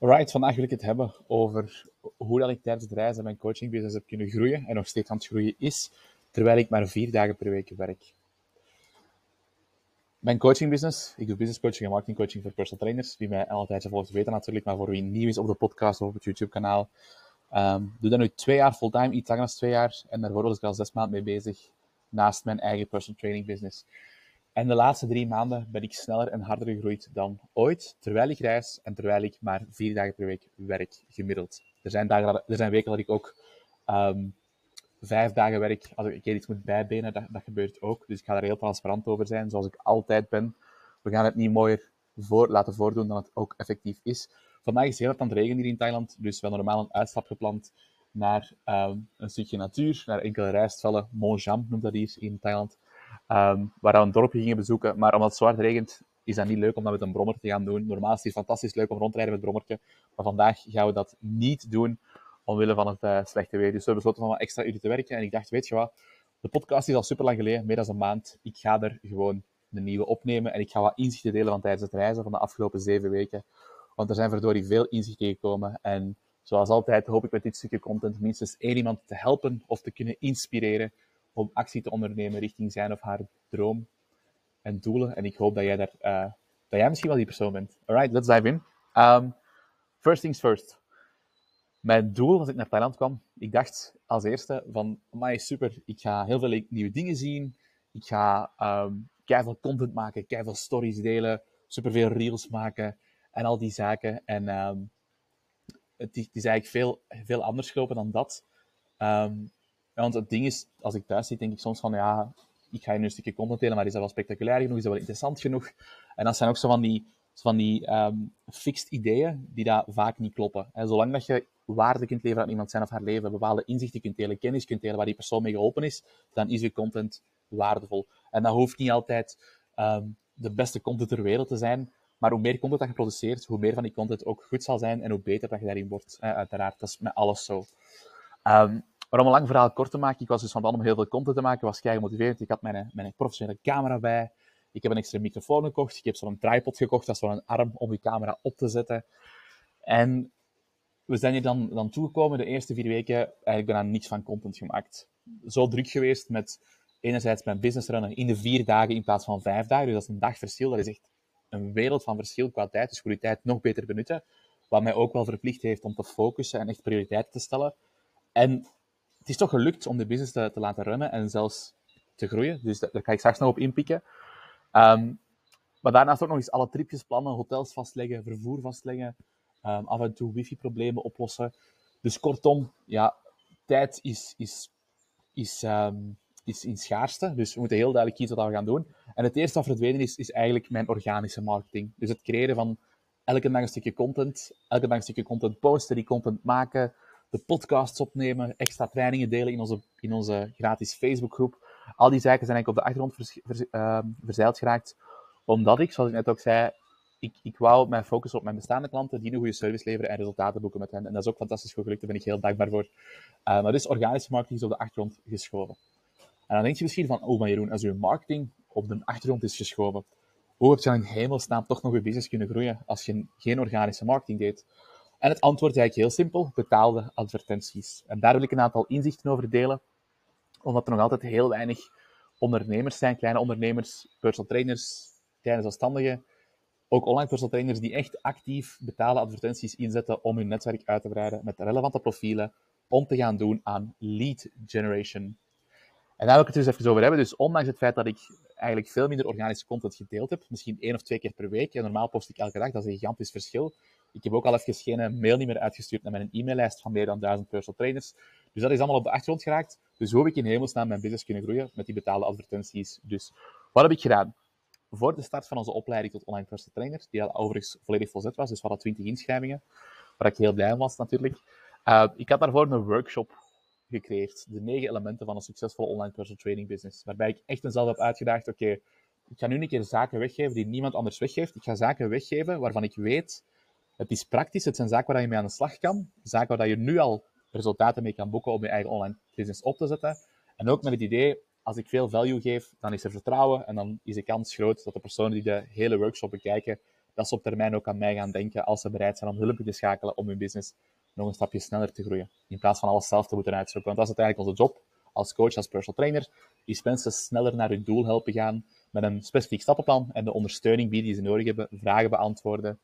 Alright, vandaag wil ik het hebben over hoe dat ik tijdens het reizen mijn coachingbusiness heb kunnen groeien en nog steeds aan het groeien is, terwijl ik maar vier dagen per week werk. Mijn coachingbusiness, ik doe business coaching en marketing coaching voor personal trainers, wie mij al een tijdje volgt weten natuurlijk, maar voor wie nieuw is op de podcast of op het YouTube kanaal. Um, doe dat nu twee jaar fulltime, iets langer dan twee jaar, en daarvoor was ik al zes maanden mee bezig, naast mijn eigen personal training business. En de laatste drie maanden ben ik sneller en harder gegroeid dan ooit, terwijl ik reis en terwijl ik maar vier dagen per week werk, gemiddeld. Er zijn, dagen, er zijn weken dat ik ook um, vijf dagen werk, als ik een keer iets moet bijbenen, dat, gebeurt ook. Dus ik ga er heel transparant over zijn, zoals ik altijd ben. We gaan het niet mooier voor, laten voordoen dan het ook effectief is. Vandaag is heel hard aan het regenen hier in Thailand, dus we hebben normaal een uitstap gepland naar um, een stukje natuur, naar enkele rijstvelden. Monjam noemt dat hier in Thailand. Um, waar we een dorpje gingen bezoeken. Maar omdat het zwaar regent, is dat niet leuk om dat met een brommer te gaan doen. Normaal is het fantastisch leuk om rond te rijden met brommertje. Maar vandaag gaan we dat niet doen, omwille van het uh, slechte weer. Dus we hebben besloten om wat extra uren te werken. En ik dacht, weet je wat, de podcast is al super lang geleden, meer dan een maand. Ik ga er gewoon een nieuwe opnemen. En ik ga wat inzichten delen van tijdens het reizen van de afgelopen zeven weken. Want er zijn verdorie veel inzichten gekomen. En zoals altijd hoop ik met dit stukje content minstens één iemand te helpen of te kunnen inspireren om actie te ondernemen richting zijn of haar droom en doelen. En ik hoop dat jij, daar, uh, dat jij misschien wel die persoon bent. Alright, let's dive in. Um, first things first. Mijn doel als ik naar Thailand kwam, ik dacht als eerste van, maar super, ik ga heel veel nieuwe dingen zien. Ik ga um, veel content maken, veel stories delen, superveel reels maken en al die zaken. En um, het, is eigenlijk veel, veel anders gelopen dan dat. Want het ding is, als ik thuis zit, denk ik soms van, ja, ik ga je nu een stukje content delen, maar is dat wel spectaculair genoeg? Is dat wel interessant genoeg? En dat zijn ook zo van die, van die um, fixed ideeën die daar vaak niet kloppen. En zolang dat je waarde kunt leveren aan iemand zijn of haar leven, bepaalde inzichten kunt delen, kennis kunt delen waar die persoon mee geholpen is, dan is je content waardevol. En dat hoeft niet altijd um, de beste content ter wereld te zijn, maar hoe meer content dat je produceert, hoe meer van die content ook goed zal zijn en hoe beter dat je daarin wordt. Uiteraard, dat is met alles zo. Um, maar om een lang verhaal kort te maken, ik was dus van plan om heel veel content te maken, was kei gemotiveerd. Ik had mijn, mijn professionele camera bij. Ik heb een extra microfoon gekocht. Ik heb zo'n tripod gekocht, dat is zo'n arm om je camera op te zetten. En we zijn hier dan, dan toegekomen, de eerste vier weken, eigenlijk bijna niks van content gemaakt. Zo druk geweest met enerzijds mijn business runnen in de vier dagen in plaats van vijf dagen. Dus dat is een dagverschil. Dat is echt een wereld van verschil qua tijd. Dus voor die tijd nog beter benutten. Wat mij ook wel verplicht heeft om te focussen en echt prioriteiten te stellen. En het is toch gelukt om de business te, te, laten runnen en zelfs te groeien. Dus daar, ga ik straks nog op inpikken. Um, maar daarnaast ook nog eens alle tripjes plannen, hotels vastleggen, vervoer vastleggen, um, af en toe wifi-problemen oplossen. Dus kortom, ja, tijd is, is, is, um, is in schaarste. Dus we moeten heel duidelijk kiezen wat we gaan doen. En het eerste wat verdwenen is, is eigenlijk mijn organische marketing. Dus het creëren van elke dag een stukje content, elke dag een stukje content posten, die content maken, de podcasts opnemen, extra trainingen delen in onze, in onze gratis Facebookgroep. Al die zaken zijn eigenlijk op de achtergrond vers, uh, verzeild geraakt, omdat ik, zoals ik net ook zei, ik, ik wou mijn focus op mijn bestaande klanten, die een goede service leveren en resultaten boeken met hen. En dat is ook fantastisch goed gelukt, daar ben ik heel dankbaar voor. Uh, maar dus organische marketing is op de achtergrond geschoven. En dan denk je misschien van, oh maar Jeroen, als je marketing op de achtergrond is geschoven, hoe heb je dan in hemelsnaam toch nog je business kunnen groeien als je geen organische marketing deed? En het antwoord is eigenlijk heel simpel, betaalde advertenties. En daar wil ik een aantal inzichten over delen, omdat er nog altijd heel weinig ondernemers zijn, kleine ondernemers, personal trainers, kleine zelfstandigen, ook online personal trainers die echt actief betaalde advertenties inzetten om hun netwerk uit te breiden met relevante profielen, om te gaan doen aan lead generation. En daar wil ik het dus even over hebben. Dus ondanks het feit dat ik eigenlijk veel minder organische content gedeeld heb, misschien één of twee keer per week, en normaal post ik elke dag, dat is een gigantisch verschil, ik heb ook al even geen mail niet meer uitgestuurd naar mijn e-maillijst van meer dan duizend personal trainers. Dus dat is allemaal op de achtergrond geraakt. Dus hoe heb ik in hemelsnaam mijn business kunnen groeien met die betaalde advertenties? Dus wat heb ik gedaan? Voor de start van onze opleiding tot online personal trainer, die al overigens volledig volzet was, dus we hadden 20 inschrijvingen, waar ik heel blij om was natuurlijk. Uh, ik had daarvoor een workshop gecreëerd. De negen elementen van een succesvolle online personal training business. Waarbij ik echt mezelf heb uitgedaagd, oké, ik ga nu een keer zaken weggeven die niemand anders weggeeft. Ik ga zaken weggeven waarvan ik weet het is praktisch, het zijn zaken waar je mee aan de slag kan. Zaken waar je nu al resultaten mee kan boeken om je eigen online business op te zetten. En ook met het idee, als ik veel value geef, dan is er vertrouwen en dan is de kans groot dat de personen die de hele workshop bekijken, dat ze op termijn ook aan mij gaan denken als ze bereid zijn om hulp te schakelen om hun business nog een stapje sneller te groeien. In plaats van alles zelf te moeten uitzoeken. Want dat is uiteindelijk onze job als coach, als personal trainer, is mensen sneller naar hun doel helpen gaan met een specifiek stappenplan en de ondersteuning bieden die ze nodig hebben, vragen beantwoorden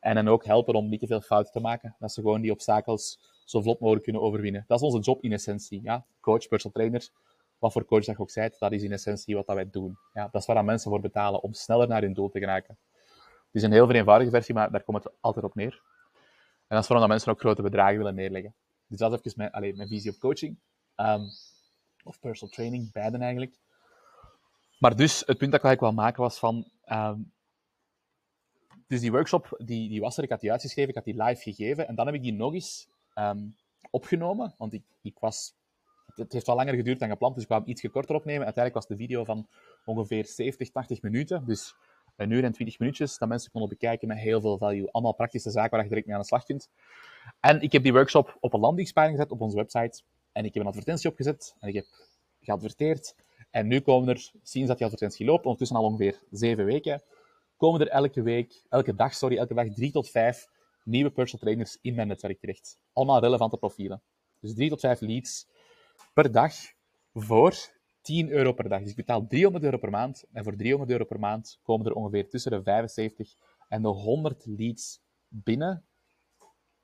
en hen ook helpen om niet te veel fouten te maken. Dat ze gewoon die obstakels zo vlot mogelijk kunnen overwinnen. Dat is onze job in essentie. Ja? Coach, personal trainer, wat voor coach dat je ook zijt, dat is in essentie wat dat wij doen. Ja, dat is waar mensen voor betalen om sneller naar hun doel te geraken. Het is een heel eenvoudige versie, maar daar komt het altijd op neer. En dat is waarom dat mensen ook grote bedragen willen neerleggen. Dus dat is even mijn, allez, mijn visie op coaching. Um, of personal training, beiden eigenlijk. Maar dus, het punt dat ik eigenlijk wil maken was van... Um, dus die workshop, die, die was er, ik had die uitgeschreven, ik had die live gegeven. En dan heb ik die nog eens um, opgenomen, want ik, ik was... Het heeft wel langer geduurd dan gepland, dus ik kwam iets korter opnemen. Uiteindelijk was de video van ongeveer 70, 80 minuten. Dus een uur en 20 minuutjes, dat mensen konden bekijken met heel veel value. Allemaal praktische zaken waar je direct mee aan de slag kunt. En ik heb die workshop op een landingspagina gezet op onze website. En ik heb een advertentie opgezet en ik heb geadverteerd. En nu komen er, sinds dat die advertentie loopt, ondertussen al ongeveer zeven weken, komen er elke week, elke dag, sorry, elke dag drie tot vijf nieuwe personal trainers in mijn netwerk terecht. Allemaal relevante profielen. Dus drie tot vijf leads per dag voor 10 euro per dag. Dus ik betaal 300 euro per maand. En voor 300 euro per maand komen er ongeveer tussen de 75 en de 100 leads binnen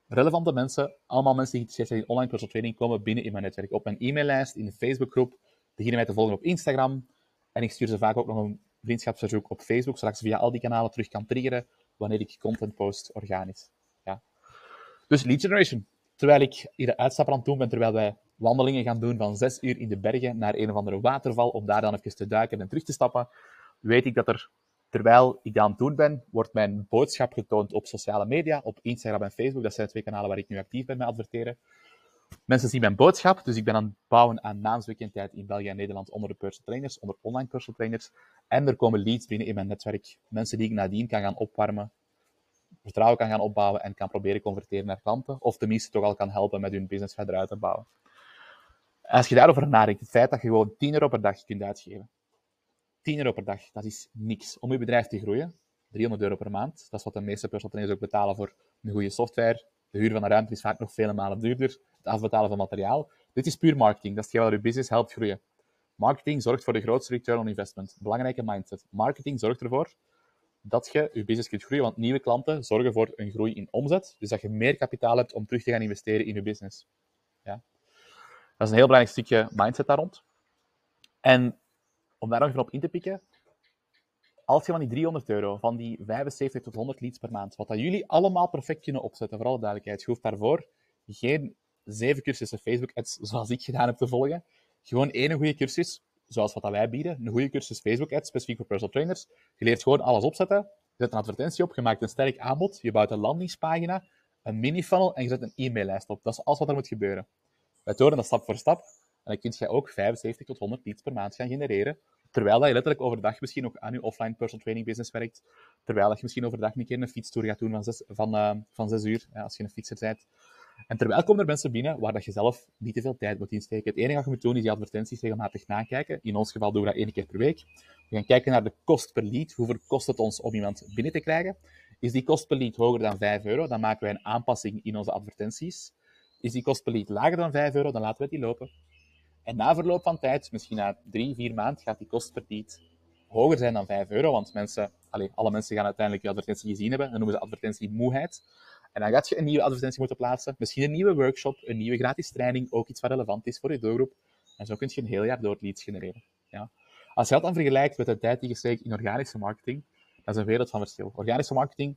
relevante mensen, allemaal mensen die geïnteresseerd zijn in online personal training, komen binnen in mijn netwerk. Op mijn e-maillijst, in de Facebookgroep, beginnen mij te volgen op Instagram. En ik stuur ze vaak ook nog een vriendschapsverzoek op Facebook, ze via al die kanalen terug kan triggeren wanneer ik content post organisch. Ja. Dus lead generation. Terwijl ik hier de uitstapper aan het doen ben, terwijl wij wandelingen gaan doen van zes uur in de bergen naar een of andere waterval, om daar dan even te duiken en terug te stappen, weet ik dat er Terwijl ik dat aan het doen ben, wordt mijn boodschap getoond op sociale media, op Instagram en Facebook. Dat zijn twee kanalen waar ik nu actief ben met adverteren. Mensen zien mijn boodschap, dus ik ben aan het bouwen aan naamsbekendheid in België en Nederland onder de personal trainers, onder online personal trainers. En er komen leads binnen in mijn netwerk. Mensen die ik nadien kan gaan opwarmen, vertrouwen kan gaan opbouwen en kan proberen converteren naar klanten. Of tenminste toch al kan helpen met hun business verder uit te bouwen. Als je daarover nadenkt, het feit dat je gewoon 10 euro per dag kunt uitgeven, 10 euro per dag, dat is niks. Om je bedrijf te groeien, 300 euro per maand, dat is wat de meeste personal trainers ook betalen voor een goede software. De huur van de ruimte is vaak nog vele malen duurder. Het afbetalen van materiaal. Dit is puur marketing. Dat is hetgeen wat je business helpt groeien. Marketing zorgt voor de grootste return on investment. Belangrijke mindset. Marketing zorgt ervoor dat je je business kunt groeien, want nieuwe klanten zorgen voor een groei in omzet. Dus dat je meer kapitaal hebt om terug te gaan investeren in je business. Ja. Dat is een heel belangrijk stukje mindset daar rond. En om daar nog even op in te pikken, als je van die 300 euro, van die 75 tot 100 leads per maand, wat dat jullie allemaal perfect kunnen opzetten, voor alle duidelijkheid, je hoeft daarvoor geen zeven cursussen Facebook-ads zoals ik gedaan heb te volgen. Gewoon één goede cursus, zoals wat wij bieden, een goede cursus Facebook-ads, specifiek voor personal trainers. Je leert gewoon alles opzetten, je zet een advertentie op, je maakt een sterk aanbod, je bouwt een landingspagina, een mini-funnel en je zet een e-maillijst op. Dat is alles wat er moet gebeuren. Wij tonen dat stap voor stap. En dan kun je ook 75 tot 100 leads per maand gaan genereren. Terwijl je letterlijk overdag misschien nog aan je offline personal training business werkt. Terwijl je misschien overdag een keer een fietstour gaat doen van 6 van, uh, van zes uur, ja, als je een fietser bent. En terwijl komen er mensen binnen waar dat je zelf niet te veel tijd moet insteken. Het enige wat je moet doen is die advertenties regelmatig nakijken. In ons geval doen we dat één keer per week. We gaan kijken naar de kost per lead. Hoeveel kost het ons om iemand binnen te krijgen? Is die kost per lead hoger dan 5 euro, dan maken wij een aanpassing in onze advertenties. Is die kost per lead lager dan 5 euro, dan laten we die lopen. En na verloop van tijd, misschien na drie, vier maanden, gaat die kost per lead hoger zijn dan 5 euro. Want mensen, alle mensen gaan uiteindelijk je advertentie gezien hebben. Dan noemen ze advertentie moeheid. En dan gaat je een nieuwe advertentie moeten plaatsen. Misschien een nieuwe workshop, een nieuwe gratis training. Ook iets wat relevant is voor je doelgroep. En zo kun je een heel jaar door leads genereren. Ja. Als je dat dan vergelijkt met de tijd die je steekt in organische marketing, dat is een wereld van verschil. Organische marketing,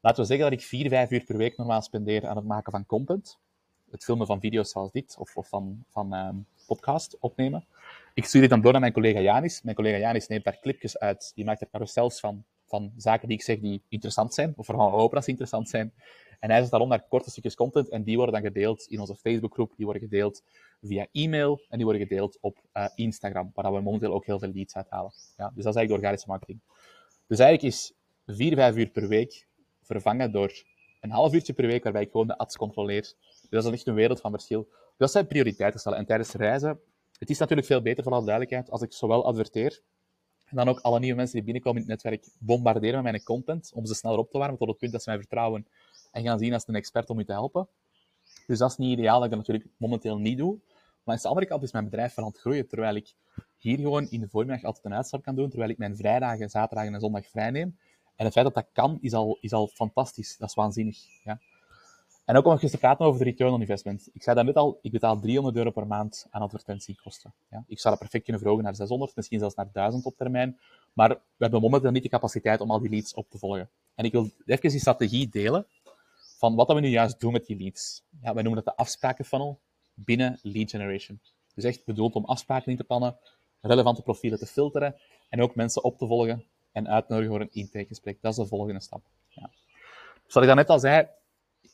laten we zeggen dat ik 4, 5 uur per week normaal spendeer aan het maken van content. Het filmen van video's zoals dit, of, of van, van um, podcast opnemen. Ik stuur dit dan door naar mijn collega Janis. Mijn collega Janis neemt daar clipjes uit. Die maakt er carousels van, van zaken die ik zeg die interessant zijn, of vooral hopen dat ze interessant zijn. En hij zet daarom naar korte stukjes content en die worden dan gedeeld in onze Facebookgroep, die worden gedeeld via e-mail en die worden gedeeld op uh, Instagram, waar we momenteel ook heel veel leads uithalen. Ja, dus dat is eigenlijk organische marketing. Dus eigenlijk is 4, 5 uur per week vervangen door een half uurtje per week waarbij ik gewoon de ads controleer. Dus dat is echt een wereld van verschil. Dat zijn prioriteiten stellen. En tijdens reizen, het is natuurlijk veel beter, voor alle duidelijkheid, als ik zowel adverteer En dan ook alle nieuwe mensen die binnenkomen in het netwerk bombarderen met mijn content, om ze sneller op te warmen tot het punt dat ze mij vertrouwen en gaan zien als een expert om u te helpen. Dus dat is niet ideaal, dat ik dat natuurlijk momenteel niet doe. Maar aan de andere kant is mijn bedrijf aan het groeien, terwijl ik hier gewoon in de voormiddag altijd een uitstap kan doen, terwijl ik mijn vrijdagen, zaterdagen en zondag vrij neem. En het feit dat dat kan, is al, is al fantastisch. Dat is waanzinnig. Ja. En ook om eens te praten over de return on investment. Ik zei dat net al, ik betaal 300 euro per maand aan advertentiekosten. Ja. Ik zou dat perfect kunnen verhogen naar 600, misschien zelfs naar 1000 op termijn. Maar we hebben momenteel niet de capaciteit om al die leads op te volgen. En ik wil even die strategie delen van wat we nu juist doen met die leads. Ja, wij noemen dat de afsprakenfunnel binnen lead generation. Dus echt bedoeld om afspraken in te plannen, relevante profielen te filteren en ook mensen op te volgen en uitnodigen voor een intakegesprek. Dat is de volgende stap. Ja. Wat ik net al zei,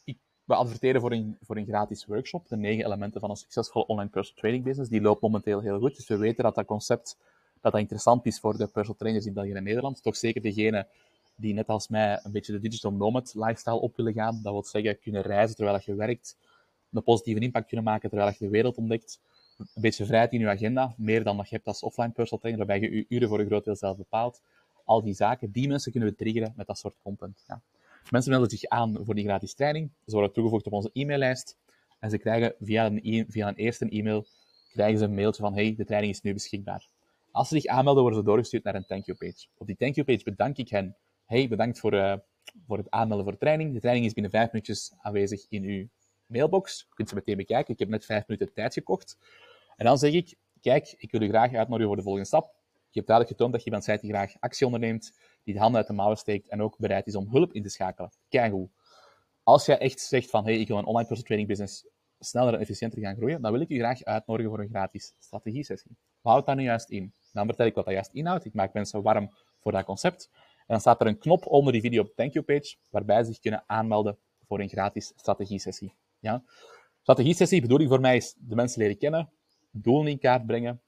ik, we adverteren voor een, voor een gratis workshop, de negen elementen van een succesvolle online personal training business. Die loopt momenteel heel goed, dus we weten dat dat concept dat dat interessant is voor de personal trainers in België en Nederland. Toch zeker degene die net als mij een beetje de digital nomad lifestyle op willen gaan. Dat wil zeggen, kunnen reizen terwijl je werkt, een positieve impact kunnen maken terwijl je de wereld ontdekt. Een beetje vrijheid in je agenda, meer dan dat je hebt als offline personal trainer, waarbij je je uren voor een groot deel zelf bepaalt. Al die zaken, die mensen kunnen we triggeren met dat soort content. Ja. Mensen melden zich aan voor die gratis training. Ze worden toegevoegd op onze e-maillijst. En ze krijgen via een, e via een eerste e-mail krijgen ze een mailtje van hey, de training is nu beschikbaar. Als ze zich aanmelden, worden ze doorgestuurd naar een thank you page. Op die thank you page bedank ik hen. Hey, bedankt voor, uh, voor het aanmelden voor de training. De training is binnen vijf minuutjes aanwezig in uw mailbox. Je kunt ze meteen bekijken. Ik heb net vijf minuten tijd gekocht. En dan zeg ik, kijk, ik wil u graag uitnodigen voor de volgende stap. Je hebt duidelijk getoond dat je iemand zijt die graag actie onderneemt, die de handen uit de mouwen steekt en ook bereid is om hulp in te schakelen. Kijk hoe. Als jij echt zegt van, hey, ik wil een online personal training business sneller en efficiënter gaan groeien, dan wil ik u graag uitnodigen voor een gratis strategie-sessie. Wat houdt dat nu juist in? Dan vertel ik wat dat juist inhoudt. Ik maak mensen warm voor dat concept. En dan staat er een knop onder die video op thank you page, waarbij ze zich kunnen aanmelden voor een gratis strategie-sessie. Ja? Strategie-sessie, bedoeling voor mij is de mensen leren kennen, doelen in kaart brengen.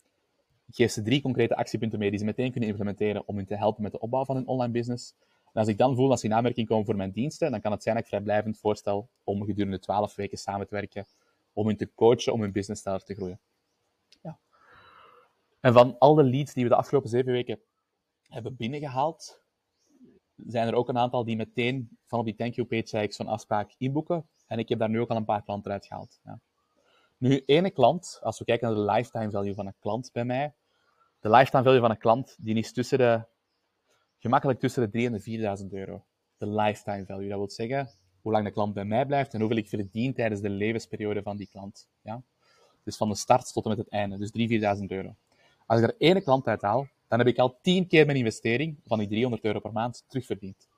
Ik geef ze drie concrete actiepunten mee die ze meteen kunnen implementeren om hen te helpen met de opbouw van hun online business. En als ik dan voel dat ze in aanmerking komen voor mijn diensten, dan kan het zijn dat ik vrijblijvend voorstel om gedurende 12 weken samen te werken, om hen te coachen om hun business sneller te groeien. Ja. En van al de leads die we de afgelopen zeven weken hebben binnengehaald, zijn er ook een aantal die meteen van op die thank you page ik zo'n afspraak inboeken. En ik heb daar nu ook al een paar klanten uitgehaald. Ja. Nu, ene klant, als we kijken naar de lifetime value van een klant bij mij, de lifetime value van een klant, die is tussen de, gemakkelijk tussen de 3.000 en de 4.000 euro. De lifetime value, dat wil zeggen hoe lang de klant bij mij blijft en hoeveel ik verdien tijdens de levensperiode van die klant. Ja? Dus van de start tot en met het einde, dus 3.000, 4.000 euro. Als ik er ene klant uit haal, dan heb ik al 10 keer mijn investering van die 300 euro per maand terugverdiend.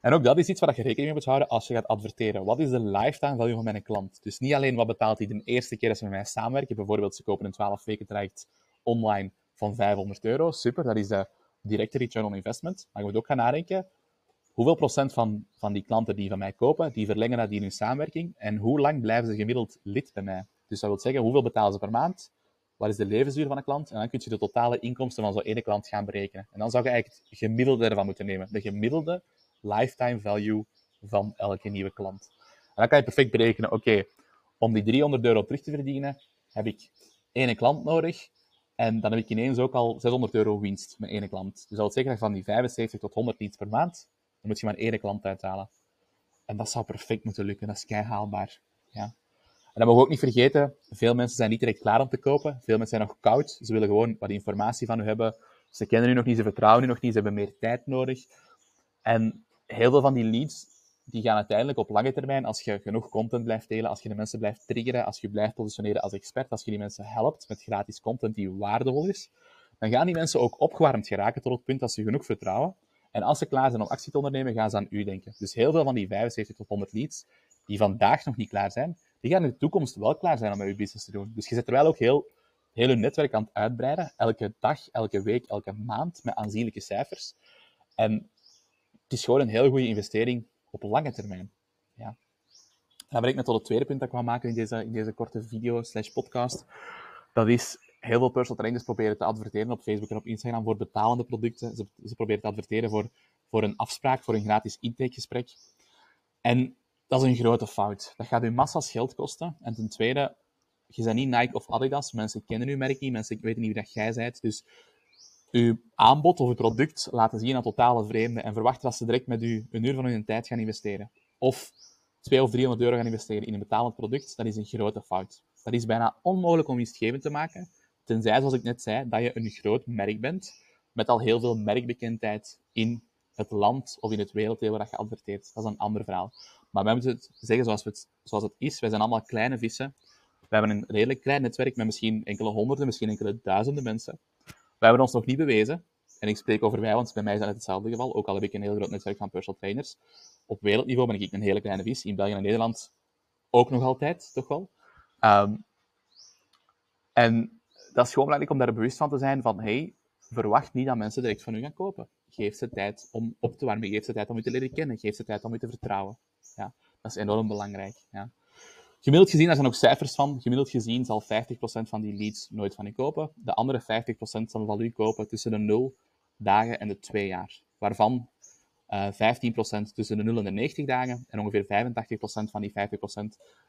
En ook dat is iets waar je rekening mee moet houden als je gaat adverteren. Wat is de lifetime value van mijn klant? Dus niet alleen wat betaalt hij de eerste keer dat ze met mij samenwerken. Bijvoorbeeld, ze kopen een 12 weken traject online van 500 euro. Super, dat is de directe return on investment. Maar je moet ook gaan nadenken, hoeveel procent van, van die klanten die van mij kopen, die verlengen dat in hun samenwerking? En hoe lang blijven ze gemiddeld lid bij mij? Dus dat wil zeggen, hoeveel betalen ze per maand? Wat is de levensduur van een klant? En dan kun je de totale inkomsten van zo'n ene klant gaan berekenen. En dan zou je eigenlijk het gemiddelde ervan moeten nemen. De gemiddelde lifetime value van elke nieuwe klant. En dan kan je perfect berekenen, oké, om die 300 euro terug te verdienen, heb ik één klant nodig. En dan heb ik ineens ook al 600 euro winst met één klant. Dus dat wil zeggen van die 75 tot 100 leads per maand, dan moet je maar één klant uithalen. En dat zou perfect moeten lukken. Dat is kei haalbaar. Ja. En dan mogen we ook niet vergeten, veel mensen zijn niet direct klaar om te kopen. Veel mensen zijn nog koud. Ze willen gewoon wat informatie van u hebben. Ze kennen u nog niet, ze vertrouwen u nog niet, ze hebben meer tijd nodig. En heel veel van die leads die gaan uiteindelijk op lange termijn, als je genoeg content blijft delen, als je de mensen blijft triggeren, als je blijft positioneren als expert, als je die mensen helpt met gratis content die waardevol is, dan gaan die mensen ook opgewarmd geraken tot het punt dat ze genoeg vertrouwen. En als ze klaar zijn om actie te ondernemen, gaan ze aan u denken. Dus heel veel van die 75 tot 100 leads, die vandaag nog niet klaar zijn, die gaan in de toekomst wel klaar zijn om met uw business te doen. Dus je zit er wel ook heel, heel je netwerk aan het uitbreiden, elke dag, elke week, elke maand, met aanzienlijke cijfers. En het is gewoon een heel goede investering op lange termijn. Ja. Dan ben ik net tot het tweede punt dat ik wil maken in deze, in deze korte video slash podcast. Dat is heel veel personal trainers proberen te adverteren op Facebook en op Instagram voor betalende producten. Ze, ze proberen te adverteren voor, voor een afspraak, voor een gratis intakegesprek. En dat is een grote fout. Dat gaat u massa's geld kosten. En ten tweede, je bent niet Nike of Adidas. Mensen kennen uw merk niet, mensen weten niet wie dat jij bent. Dus uw aanbod of uw product laten zien aan totale vreemden en verwachten dat ze direct met u een uur van hun tijd gaan investeren. Of 200 of 300 euro gaan investeren in een betalend product, dat is een grote fout. Dat is bijna onmogelijk om winstgevend te maken, tenzij, zoals ik net zei, dat je een groot merk bent, met al heel veel merkbekendheid in het land of in het werelddeel waar je adverteert. Dat is een ander verhaal. Maar wij moeten het zeggen zoals, het, zoals het is. Wij zijn allemaal kleine vissen. We hebben een redelijk klein netwerk met misschien enkele honderden, misschien enkele duizenden mensen. We hebben ons nog niet bewezen. En ik spreek over wij, want bij mij is dat het hetzelfde geval. Ook al heb ik een heel groot netwerk van personal trainers. Op wereldniveau ben ik een hele kleine vis. In België en Nederland ook nog altijd, toch wel. Um, en dat is gewoon belangrijk om daar bewust van te zijn van, hey, verwacht niet dat mensen direct van u gaan kopen. Geef ze tijd om op te warmen. Geef ze tijd om u te leren kennen. Geef ze tijd om u te vertrouwen. Ja, dat is enorm belangrijk. Ja. Gemiddeld gezien, daar zijn ook cijfers van, gemiddeld gezien zal 50% van die leads nooit van u kopen. De andere 50% zal van u kopen tussen de 0 dagen en de 2 jaar. Waarvan uh, eh, 15% tussen de 0 en de 90 dagen en ongeveer 85% van die 50%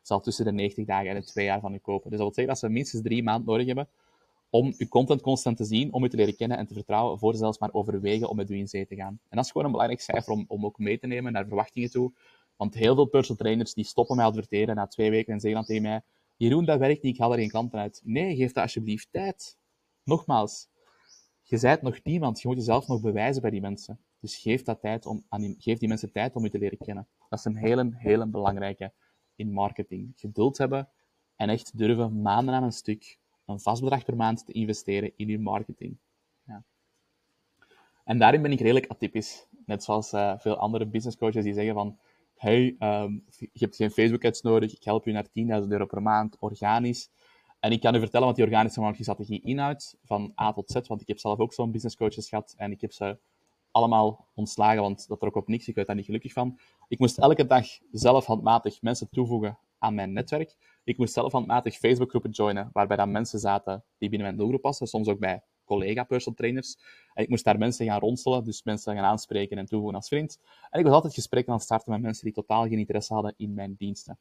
zal tussen de 90 dagen en de 2 jaar van u kopen. Dus dat wil zeggen dat ze minstens 3 maanden nodig hebben om uw content constant te zien, om u te leren kennen en te vertrouwen, voor zelfs maar overwegen om met u in zee te gaan. En dat is gewoon een belangrijk cijfer om, om ook mee te nemen naar verwachtingen toe. Want heel veel personal trainers die stoppen met adverteren na twee weken en zeggen dan tegen mij, Jeroen, dat werkt niet, ik haal er geen klanten uit. Nee, geef dat alsjeblieft tijd. Nogmaals, je zijt nog niemand, je moet jezelf nog bewijzen bij die mensen. Dus geef, dat tijd om, aan die, geef die mensen tijd om je te leren kennen. Dat is een hele, hele belangrijke in marketing. Geduld hebben en echt durven maanden aan een stuk een vast bedrag per maand te investeren in je marketing. Ja. En daarin ben ik redelijk atypisch. Net zoals uh, veel andere business coaches die zeggen van hey, um, je hebt geen Facebook ads nodig, ik help je naar 10.000 euro per maand, organisch. En ik kan u vertellen wat die organische marketingstrategie inhoudt, van A tot Z, want ik heb zelf ook zo'n business coaches gehad en ik heb ze allemaal ontslagen, want dat trok op niks, ik werd daar niet gelukkig van. Ik moest elke dag zelf handmatig mensen toevoegen aan mijn netwerk. Ik moest zelf handmatig Facebookgroepen joinen, waarbij dan mensen zaten die binnen mijn doelgroep passen, soms ook bij collega personal trainers. En ik moest daar mensen gaan ronselen, dus mensen gaan aanspreken en toevoegen als vriend. En ik was altijd gesprekken aan het starten met mensen die totaal geen interesse hadden in mijn diensten.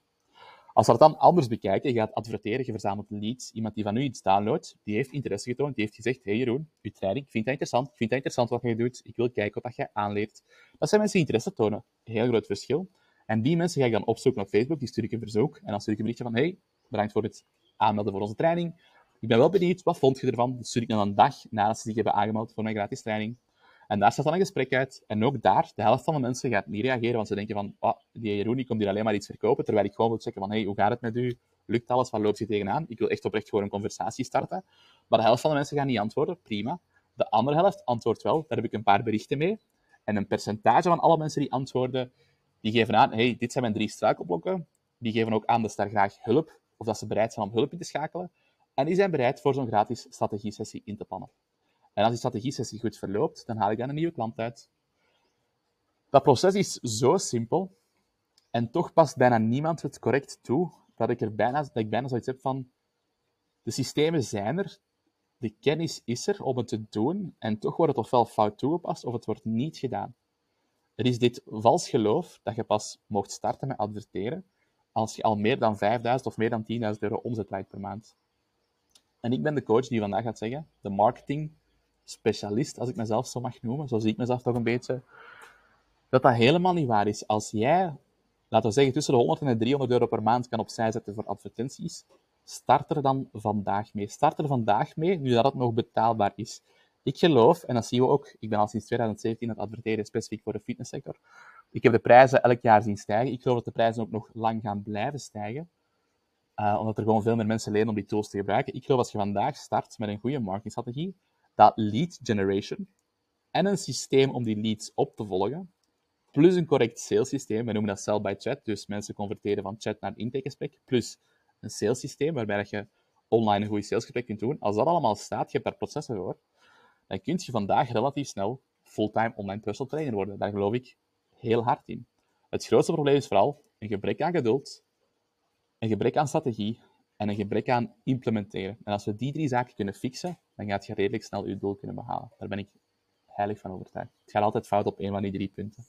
Als we dat dan anders bekijken, je gaat adverteren, je verzamelt leads, iemand die van u iets downloadt, die heeft interesse getoond, die heeft gezegd, hey Jeroen, uw training, ik vind dat interessant, ik vind dat interessant wat je doet, ik wil kijken wat je aanleert. Dat zijn mensen die interesse tonen. Heel groot verschil. En die mensen ga ik dan opzoeken op Facebook, die stuur ik een verzoek, en dan stuur ik een berichtje van, hey, bedankt voor het aanmelden voor onze training. Ik ben wel benieuwd, wat vond je ervan? Dat stuur ik dan een dag nadat ze zich hebben aangemeld voor mijn gratis training. En daar staat dan een gesprek uit. En ook daar, de helft van de mensen gaat niet reageren, want ze denken van, oh, die Jeroen die komt hier alleen maar iets verkopen, terwijl ik gewoon wil checken van, hey, hoe gaat het met u? Lukt alles? Waar loopt je tegenaan? Ik wil echt oprecht gewoon een conversatie starten. Maar de helft van de mensen gaan niet antwoorden, prima. De andere helft antwoordt wel, daar heb ik een paar berichten mee. En een percentage van alle mensen die antwoorden, die geven aan, hey, dit zijn mijn drie struikelblokken. Die geven ook aan dat ze daar graag hulp, of dat ze bereid zijn om hulp in te schakelen. En die zijn bereid voor zo'n gratis strategie-sessie in te plannen. En als die strategie-sessie goed verloopt, dan haal ik dan een nieuwe klant uit. Dat proces is zo simpel, en toch past bijna niemand het correct toe, dat ik er bijna, dat ik bijna zoiets heb van, de systemen zijn er, de kennis is er om het te doen, en toch wordt het ofwel fout toegepast, of het wordt niet gedaan. Er is dit vals geloof dat je pas mocht starten met adverteren als je al meer dan 5000 of meer dan 10.000 euro omzet draait per maand. En ik ben de coach die vandaag gaat zeggen, de marketing specialist, als ik mezelf zo mag noemen, zo zie ik mezelf toch een beetje, dat dat helemaal niet waar is. Als jij, laten we zeggen, tussen de 100 en de 300 euro per maand kan opzij zetten voor advertenties, start er dan vandaag mee. Start er vandaag mee, nu dat het nog betaalbaar is. Ik geloof, en dat zien we ook, ik ben al sinds 2017 aan het adverteren, specifiek voor de fitnesssector. Ik heb de prijzen elk jaar zien stijgen. Ik geloof dat de prijzen ook nog lang gaan blijven stijgen. Uh, omdat er gewoon veel meer mensen leren om die tools te gebruiken. Ik geloof als je vandaag start met een goede marketingstrategie, dat lead generation en een systeem om die leads op te volgen, plus een correct sales systeem, we noemen dat sell by chat, dus mensen converteren van chat naar intakegesprek, plus een sales systeem waarbij je online een goede salesgesprek kunt doen. Als dat allemaal staat, je hebt daar processen voor, dan kun je vandaag relatief snel fulltime online personal trainer worden. Daar geloof ik heel hard in. Het grootste probleem is vooral een gebrek aan geduld, een gebrek aan strategie en een gebrek aan implementeren. En als we die drie zaken kunnen fixen, dan gaat je redelijk snel je doel kunnen behalen. Daar ben ik heilig van overtuigd. Het gaat altijd fout op een van die drie punten.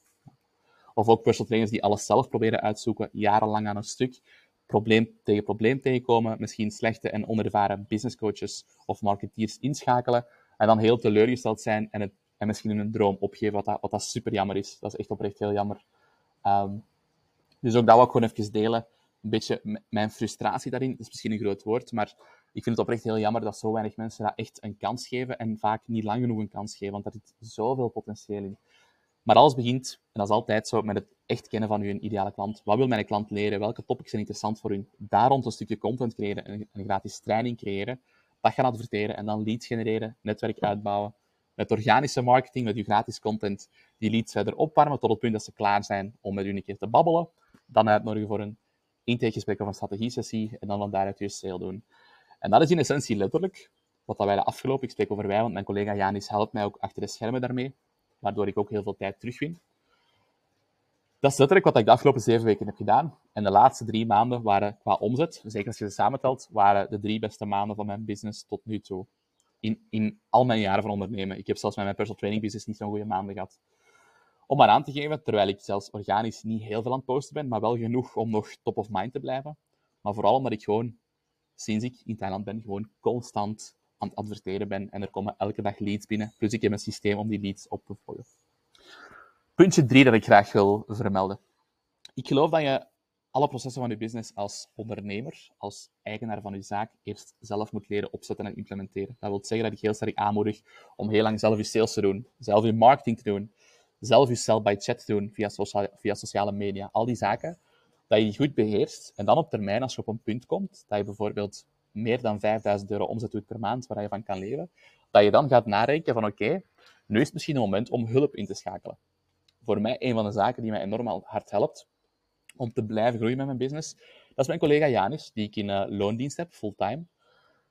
Of ook personal trainers die alles zelf proberen uitzoeken, jarenlang aan een stuk, probleem tegen probleem tegenkomen, misschien slechte en onervaren business coaches of marketeers inschakelen, En dan heel teleurgesteld zijn en, het, en misschien hun droom opgeven, wat dat, wat dat super jammer is. Dat is echt oprecht heel jammer. Ehm, dus ook dat wil ik gewoon even delen. Een beetje mijn frustratie daarin, is misschien een groot woord, maar ik vind het oprecht heel jammer dat zo weinig mensen dat echt een kans geven en vaak niet lang genoeg een kans geven, want daar zit zoveel potentieel in. Maar alles begint, en dat is altijd zo, met het echt kennen van uw ideale klant. Wat wil mijn klant leren? Welke topics zijn interessant voor u? Daar rond een stukje content creëren, en een gratis training creëren, dat gaan adverteren en dan leads genereren, netwerk uitbouwen. Met organische marketing, met uw gratis content, die leads verder opwarmen tot het punt dat ze klaar zijn om met u een keer te babbelen. Dan uitnodigen voor een intakegesprek of een strategie-sessie en dan van daaruit je sale doen. En dat is in essentie letterlijk wat wij de afgelopen, ik spreek over wij, want mijn collega Janis helpt mij ook achter de schermen daarmee, waardoor ik ook heel veel tijd terugwin. Dat is letterlijk wat ik de afgelopen zeven weken heb gedaan. En de laatste drie maanden waren qua omzet, zeker als je ze samentelt, waren de drie beste maanden van mijn business tot nu toe. In, in al mijn jaren van ondernemen. Ik heb zelfs met mijn personal training business niet zo'n goede maanden gehad. Om maar aan te geven, terwijl ik zelfs organisch niet heel veel aan het posten ben, maar wel genoeg om nog top of mind te blijven. Maar vooral omdat ik gewoon, sinds ik in Thailand ben, gewoon constant aan het adverteren ben. En er komen elke dag leads binnen. Plus ik heb een systeem om die leads op te volgen. Puntje drie dat ik graag wil vermelden. Ik geloof dat je alle processen van je business als ondernemer, als eigenaar van je zaak, eerst zelf moet leren opzetten en implementeren. Dat wil zeggen dat ik heel sterk aanmoedig om heel lang zelf je sales te doen, zelf je marketing te doen, zelf je sell by chat te doen via, via sociale media. Al die zaken, dat je die goed beheerst. En dan op termijn, als je op een punt komt, dat je bijvoorbeeld meer dan 5000 euro omzet doet per maand, waar je van kan leven, dat je dan gaat nadenken van oké, nu is misschien een moment om hulp in te schakelen. Voor mij, een van de zaken die mij enorm hard helpt om te blijven groeien met mijn business, dat is mijn collega Janis, die ik in uh, loondienst heb, fulltime.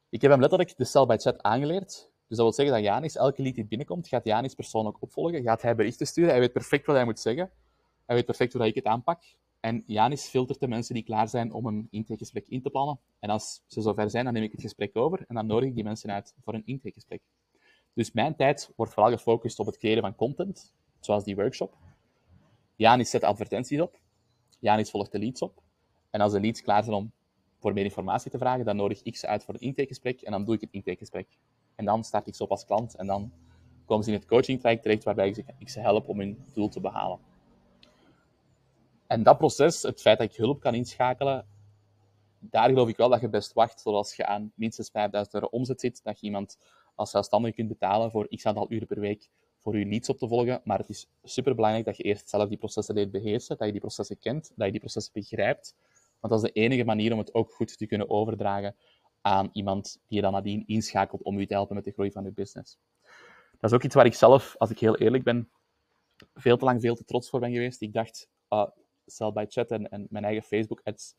Ik heb hem letterlijk de sell by chat aangeleerd. Dus dat wil zeggen dat Janis, elke lead die binnenkomt, gaat Janis persoonlijk opvolgen, gaat hij berichten sturen, hij weet perfect wat hij moet zeggen, hij weet perfect hoe ik het aanpak. En Janis filtert de mensen die klaar zijn om een intakegesprek in te plannen. En als ze zover zijn, dan neem ik het gesprek over en dan nodig ik die mensen uit voor een intakegesprek. Dus mijn tijd wordt vooral gefocust op het creëren van content, zoals die workshop. Janis zet advertenties op. Janis volgt de leads op. En als de leads klaar zijn om voor meer informatie te vragen, dan nodig ik ze uit voor een intakegesprek en dan doe ik het intakegesprek. En dan start ik ze op als klant en dan komen ze in het coaching traject terecht waarbij ik ze help om hun doel te behalen. En dat proces, het feit dat ik hulp kan inschakelen, daar geloof ik wel dat je best wacht tot als je aan minstens 5000 euro omzet zit, dat je iemand als zelfstandige kunt betalen voor x aantal uren per week voor je leads op te volgen. Maar het is superbelangrijk dat je eerst zelf die processen leert beheersen, dat je die processen kent, dat je die processen begrijpt. Want dat is de enige manier om het ook goed te kunnen overdragen aan iemand die je dan nadien inschakelt om je te helpen met de groei van je business. Dat is ook iets waar ik zelf, als ik heel eerlijk ben, veel te lang veel te trots voor ben geweest. Ik dacht, uh, sell by chat en, mijn eigen Facebook-ads,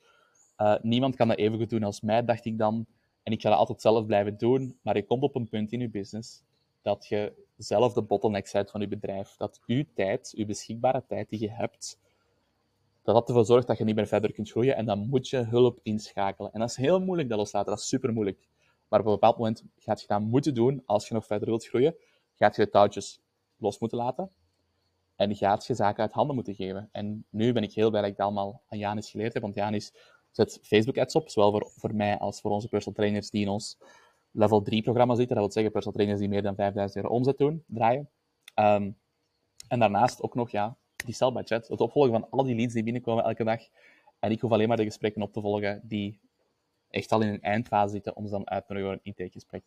uh, niemand kan dat even goed doen als mij, dacht ik dan. En ik ga dat altijd zelf blijven doen. Maar je komt op een punt in je business dat je zelf de bottleneck bent van je bedrijf. Dat uw tijd, uw beschikbare tijd die je hebt, dat dat ervoor zorgt dat je niet meer verder kunt groeien. En dan moet je hulp inschakelen. En dat is heel moeilijk, dat loslaten. Dat is super moeilijk. Maar op een bepaald moment gaat je dat moeten doen als je nog verder wilt groeien. Gaat je de touwtjes los moeten laten. En gaat je zaken uit handen moeten geven. En nu ben ik heel blij dat ik dat allemaal aan Janis geleerd heb. Want Janis zet Facebook-ads op, zowel voor, voor mij als voor onze personal trainers die in ons level 3 programma zitten. Dat wil zeggen personal trainers die meer dan 5000 euro omzet doen, draaien. Um, en daarnaast ook nog ja, die chat. Het opvolgen van al die leads die binnenkomen elke dag. En ik hoef alleen maar de gesprekken op te volgen die echt al in een eindfase zitten om ze dan uit te nodigen voor een intakegesprek.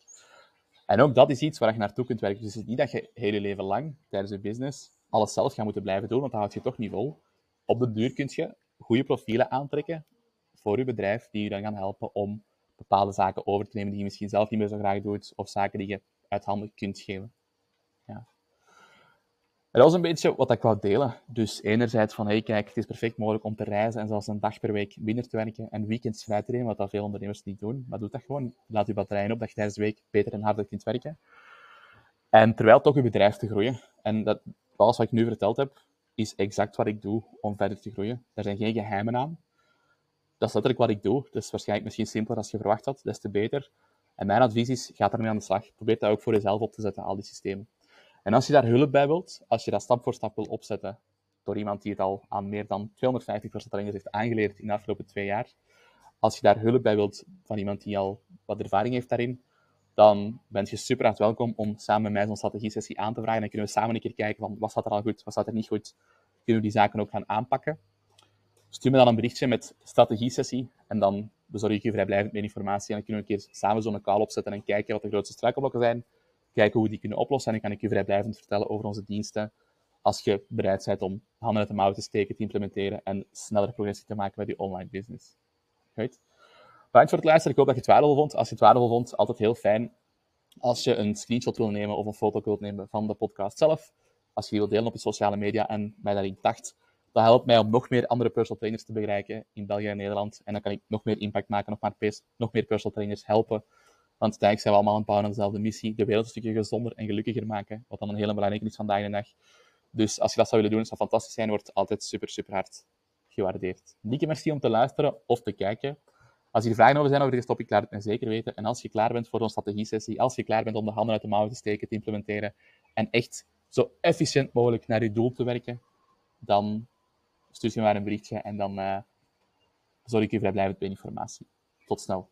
En ook dat is iets waar je naartoe kunt werken. Dus het is niet dat je heel je leven lang tijdens je business alles zelf gaat moeten blijven doen, want dat houdt je toch niet vol. Op de duur kun je goede profielen aantrekken voor je bedrijf, die je dan gaan helpen om bepaalde zaken over te nemen die je misschien zelf niet meer zo graag doet, of zaken die je uit handen kunt geven. Ja. dat was een beetje wat ik wou delen. Dus enerzijds van, hey kijk, het is perfect mogelijk om te reizen en zelfs een dag per week binnen te werken en weekends vrij te nemen, wat dat veel ondernemers niet doen. Maar doe dat gewoon. Laat je batterijen op dat je tijdens de week beter en harder kunt werken. En terwijl toch je bedrijf te groeien. En dat, alles wat ik nu verteld heb, is exact wat ik doe om verder te groeien. Er zijn geen geheimen aan dat is letterlijk wat ik doe. Dus waarschijnlijk misschien simpeler als je verwacht had, des te beter. En mijn advies is, ga ermee aan de slag. Probeer dat ook voor jezelf op te zetten, al die systemen. En als je daar hulp bij wilt, als je dat stap voor stap wil opzetten, door iemand die het al aan meer dan 250 trainers heeft aangeleerd in de afgelopen twee jaar, als je daar hulp bij wilt van iemand die al wat ervaring heeft daarin, dan ben je super hard welkom om samen met mij zo'n strategie-sessie aan te vragen. Dan kunnen we samen een keer kijken van wat staat er al goed, wat staat er niet goed. Kunnen we die zaken ook gaan aanpakken. Stuur me dan een berichtje met strategie-sessie en dan bezorg ik je vrijblijvend meer informatie. En dan kunnen we een keer samen zo'n call opzetten en kijken wat de grootste struikelblokken zijn. Kijken hoe we die kunnen oplossen. En dan kan ik je vrijblijvend vertellen over onze diensten. Als je bereid bent om handen uit de mouw te steken, te implementeren en sneller progressie te maken met je online business. Goed? Bedankt voor het luisteren. Ik hoop dat je het waardevol vond. Als je het waardevol vond, altijd heel fijn als je een screenshot wil nemen of een foto wilt nemen van de podcast zelf. Als je die wilt delen op je sociale media en mij daarin tacht. Dat helpt mij om nog meer andere personal trainers te bereiken in België en Nederland. En dan kan ik nog meer impact maken, nog, maar nog meer personal trainers helpen. Want uiteindelijk zijn we allemaal het bouwen aan dezelfde missie. De wereld een stukje gezonder en gelukkiger maken. Wat dan een hele belangrijke is vandaag de dag. Dus als je dat zou willen doen, zou fantastisch zijn. Wordt altijd super, super hard gewaardeerd. Dikke merci om te luisteren of te kijken. Als er vragen over zijn over deze topic, laat het mij zeker weten. En als je klaar bent voor zo'n strategie-sessie, als je klaar bent om de handen uit de mouwen te steken, te implementeren en echt zo efficiënt mogelijk naar je doel te werken, dan stuur je maar een berichtje en dan uh, zorg ik je vrijblijvend bij informatie. Tot snel.